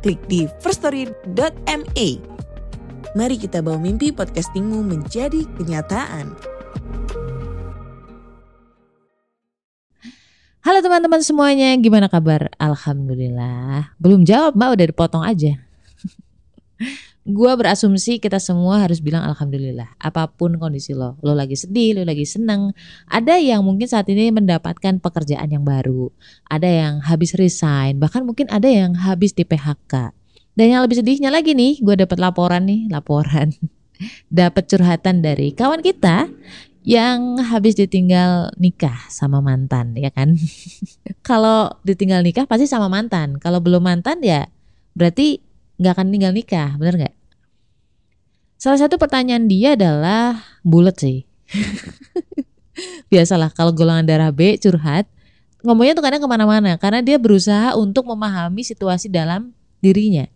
klik di firststory.me. Mari kita bawa mimpi podcastingmu menjadi kenyataan. Halo teman-teman semuanya, gimana kabar? Alhamdulillah. Belum jawab mbak, udah dipotong aja. Gua berasumsi kita semua harus bilang alhamdulillah. Apa pun kondisi lo, lo lagi sedih, lo lagi seneng. Ada yang mungkin saat ini mendapatkan pekerjaan yang baru. Ada yang habis resign, bahkan mungkin ada yang habis di PHK. Dan yang lebih sedihnya lagi nih, gue dapat laporan nih, laporan. dapat curhatan dari kawan kita yang habis ditinggal nikah sama mantan, ya kan? Kalau ditinggal nikah pasti sama mantan. Kalau belum mantan ya berarti nggak akan tinggal nikah, bener nggak? Salah satu pertanyaan dia adalah bulat sih. Biasalah kalau golongan darah B curhat, ngomongnya tuh kadang ke mana-mana karena dia berusaha untuk memahami situasi dalam dirinya.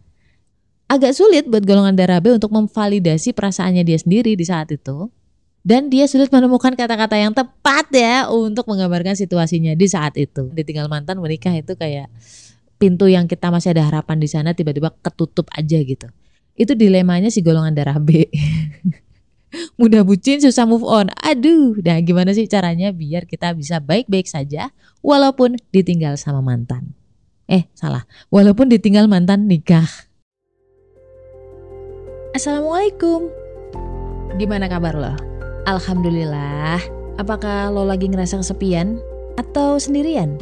Agak sulit buat golongan darah B untuk memvalidasi perasaannya dia sendiri di saat itu. Dan dia sulit menemukan kata-kata yang tepat ya untuk menggambarkan situasinya di saat itu. Ditinggal mantan menikah itu kayak pintu yang kita masih ada harapan di sana tiba-tiba ketutup aja gitu. Itu dilemanya si golongan darah B. Mudah bucin, susah move on. Aduh, nah gimana sih caranya biar kita bisa baik-baik saja walaupun ditinggal sama mantan? Eh, salah. Walaupun ditinggal mantan nikah. Assalamualaikum. Gimana kabar lo? Alhamdulillah. Apakah lo lagi ngerasa kesepian atau sendirian?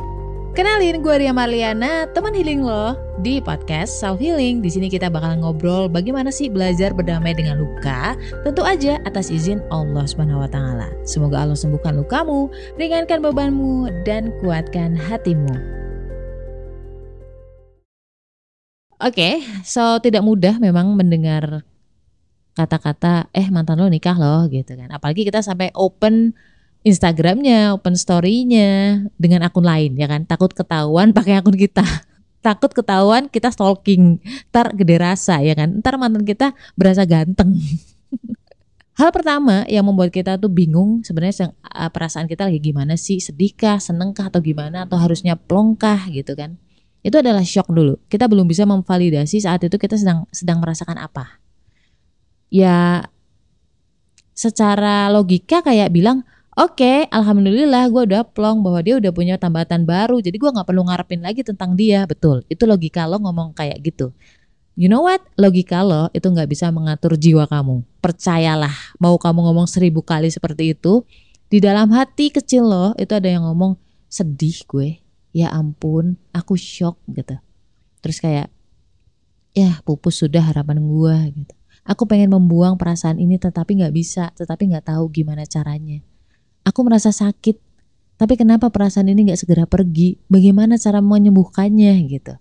Kenalin gue Ria Marliana, teman healing lo di podcast Self Healing. Di sini kita bakal ngobrol bagaimana sih belajar berdamai dengan luka, tentu aja atas izin Allah Subhanahu wa taala. Semoga Allah sembuhkan lukamu, ringankan bebanmu dan kuatkan hatimu. Oke, okay, so tidak mudah memang mendengar kata-kata eh mantan lo nikah loh gitu kan. Apalagi kita sampai open Instagramnya, open story-nya dengan akun lain ya kan. Takut ketahuan pakai akun kita. Takut ketahuan kita stalking. Ntar gede rasa ya kan. Ntar mantan kita berasa ganteng. Hal pertama yang membuat kita tuh bingung sebenarnya eh, perasaan kita lagi gimana sih? Sedihkah, senengkah atau gimana atau harusnya plongkah gitu kan. Itu adalah shock dulu. Kita belum bisa memvalidasi saat itu kita sedang sedang merasakan apa. Ya secara logika kayak bilang Oke, okay, alhamdulillah gue udah plong bahwa dia udah punya tambatan baru. Jadi gue nggak perlu ngarepin lagi tentang dia. Betul, itu logika lo ngomong kayak gitu. You know what? Logika lo itu nggak bisa mengatur jiwa kamu. Percayalah, mau kamu ngomong seribu kali seperti itu, di dalam hati kecil lo itu ada yang ngomong sedih gue. Ya ampun, aku shock gitu. Terus kayak, ya pupus sudah harapan gue gitu. Aku pengen membuang perasaan ini tetapi nggak bisa, tetapi nggak tahu gimana caranya Aku merasa sakit, tapi kenapa perasaan ini gak segera pergi? Bagaimana cara menyembuhkannya gitu?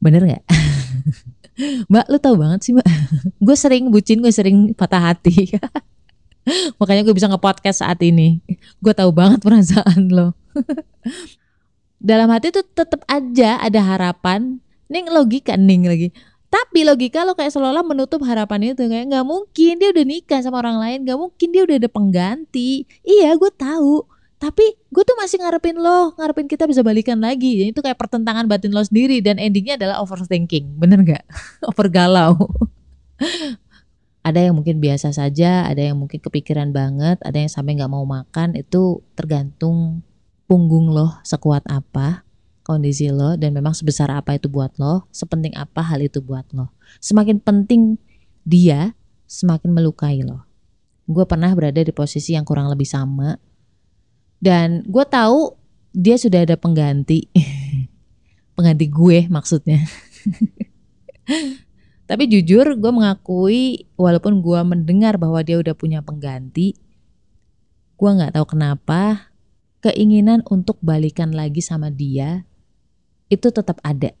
Bener gak? mbak, lu tahu banget sih mbak. gue sering bucin, gue sering patah hati. Makanya gue bisa nge-podcast saat ini. Gue tahu banget perasaan lo. Dalam hati tuh tetap aja ada harapan. Ning logika ning lagi. Tapi logika lo kayak seolah-olah menutup harapan itu kayak nggak mungkin dia udah nikah sama orang lain, nggak mungkin dia udah ada pengganti. Iya, gue tahu. Tapi gue tuh masih ngarepin lo, ngarepin kita bisa balikan lagi. Jadi itu kayak pertentangan batin lo sendiri dan endingnya adalah overthinking, bener nggak? Over galau. ada yang mungkin biasa saja, ada yang mungkin kepikiran banget, ada yang sampai nggak mau makan. Itu tergantung punggung lo sekuat apa kondisi lo dan memang sebesar apa itu buat lo, sepenting apa hal itu buat lo. Semakin penting dia, semakin melukai lo. Gue pernah berada di posisi yang kurang lebih sama dan gue tahu dia sudah ada pengganti, pengganti gue maksudnya. Tapi jujur gue mengakui walaupun gue mendengar bahwa dia udah punya pengganti, gue nggak tahu kenapa keinginan untuk balikan lagi sama dia itu tetap ada.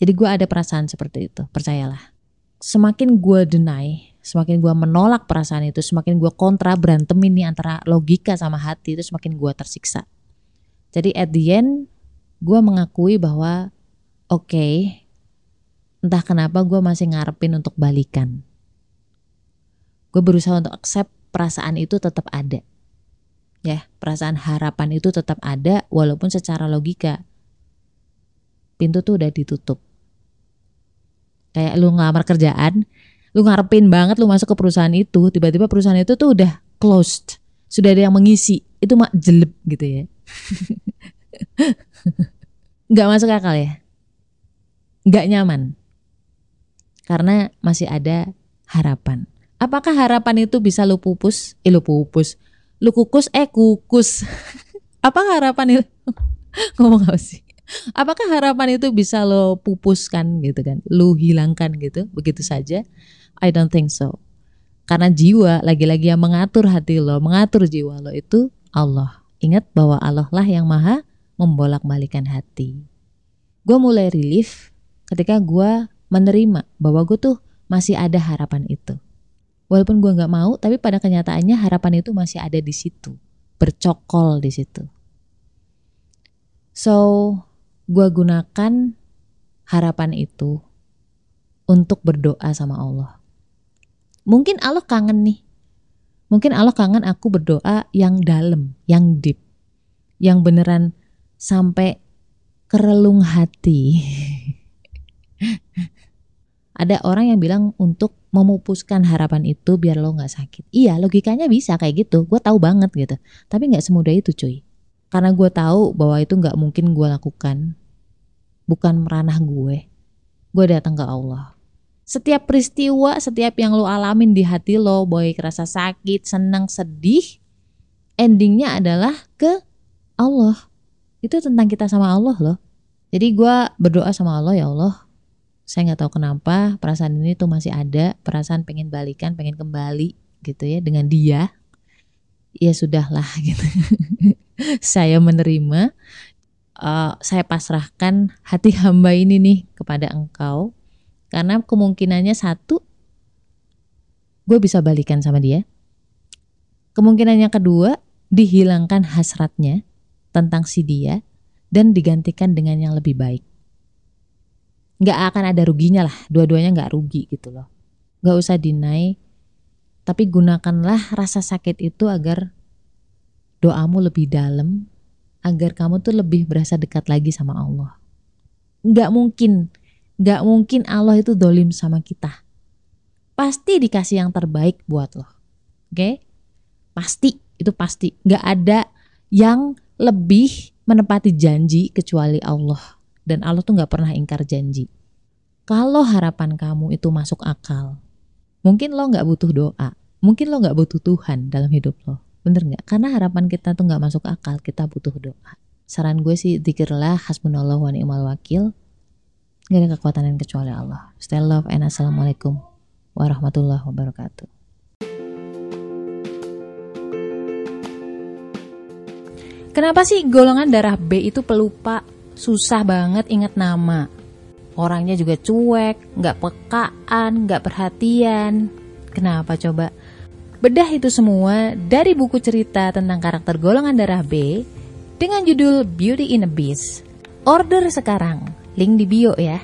Jadi gue ada perasaan seperti itu, percayalah. Semakin gue deny, semakin gue menolak perasaan itu, semakin gue kontra berantem ini antara logika sama hati itu semakin gue tersiksa. Jadi at the end, gue mengakui bahwa oke, okay, entah kenapa gue masih ngarepin untuk balikan. Gue berusaha untuk accept perasaan itu tetap ada. Ya, perasaan harapan itu tetap ada walaupun secara logika pintu tuh udah ditutup. Kayak lu ngelamar kerjaan lu ngarepin banget lu masuk ke perusahaan itu tiba-tiba perusahaan itu tuh udah closed. Sudah ada yang mengisi itu mak jelek gitu ya. Nggak masuk akal ya? Nggak nyaman? Karena masih ada harapan. Apakah harapan itu bisa lu pupus? Eh lu pupus. Lu kukus? Eh kukus. Apa harapan itu? Ngomong apa sih Apakah harapan itu bisa lo pupuskan gitu kan? Lo hilangkan gitu begitu saja? I don't think so. Karena jiwa lagi-lagi yang mengatur hati lo, mengatur jiwa lo itu Allah. Ingat bahwa Allah lah yang maha membolak-balikan hati. Gue mulai relief ketika gue menerima bahwa gue tuh masih ada harapan itu. Walaupun gue nggak mau, tapi pada kenyataannya harapan itu masih ada di situ, bercokol di situ. So, gue gunakan harapan itu untuk berdoa sama Allah. Mungkin Allah kangen nih. Mungkin Allah kangen aku berdoa yang dalam, yang deep. Yang beneran sampai kerelung hati. Ada orang yang bilang untuk memupuskan harapan itu biar lo gak sakit. Iya logikanya bisa kayak gitu, gue tahu banget gitu. Tapi gak semudah itu cuy. Karena gue tahu bahwa itu gak mungkin gue lakukan bukan meranah gue. Gue datang ke Allah. Setiap peristiwa, setiap yang lo alamin di hati lo, boy kerasa sakit, senang, sedih, endingnya adalah ke Allah. Itu tentang kita sama Allah loh. Jadi gue berdoa sama Allah ya Allah. Saya nggak tahu kenapa perasaan ini tuh masih ada, perasaan pengen balikan, pengen kembali gitu ya dengan dia. Ya sudahlah gitu. Saya menerima uh, saya pasrahkan hati hamba ini nih kepada engkau. Karena kemungkinannya satu gue bisa balikan sama dia. Kemungkinannya kedua dihilangkan hasratnya tentang si dia dan digantikan dengan yang lebih baik. Nggak akan ada ruginya lah dua-duanya nggak rugi gitu loh. Nggak usah dinai tapi gunakanlah rasa sakit itu agar doamu lebih dalam agar kamu tuh lebih berasa dekat lagi sama Allah. Gak mungkin, gak mungkin Allah itu dolim sama kita. Pasti dikasih yang terbaik buat lo. Oke? Okay? Pasti, itu pasti. Gak ada yang lebih menepati janji kecuali Allah. Dan Allah tuh gak pernah ingkar janji. Kalau harapan kamu itu masuk akal, mungkin lo gak butuh doa. Mungkin lo gak butuh Tuhan dalam hidup lo Bener nggak? Karena harapan kita tuh nggak masuk akal, kita butuh doa. Saran gue sih dikirlah hasbunallah wa ni'mal wakil. Gak ada kekuatan yang kecuali Allah. Stay love and assalamualaikum warahmatullahi wabarakatuh. Kenapa sih golongan darah B itu pelupa, susah banget ingat nama? Orangnya juga cuek, nggak pekaan, nggak perhatian. Kenapa coba? Bedah itu semua dari buku cerita tentang karakter golongan darah B dengan judul Beauty in a Beast. Order sekarang, link di bio ya.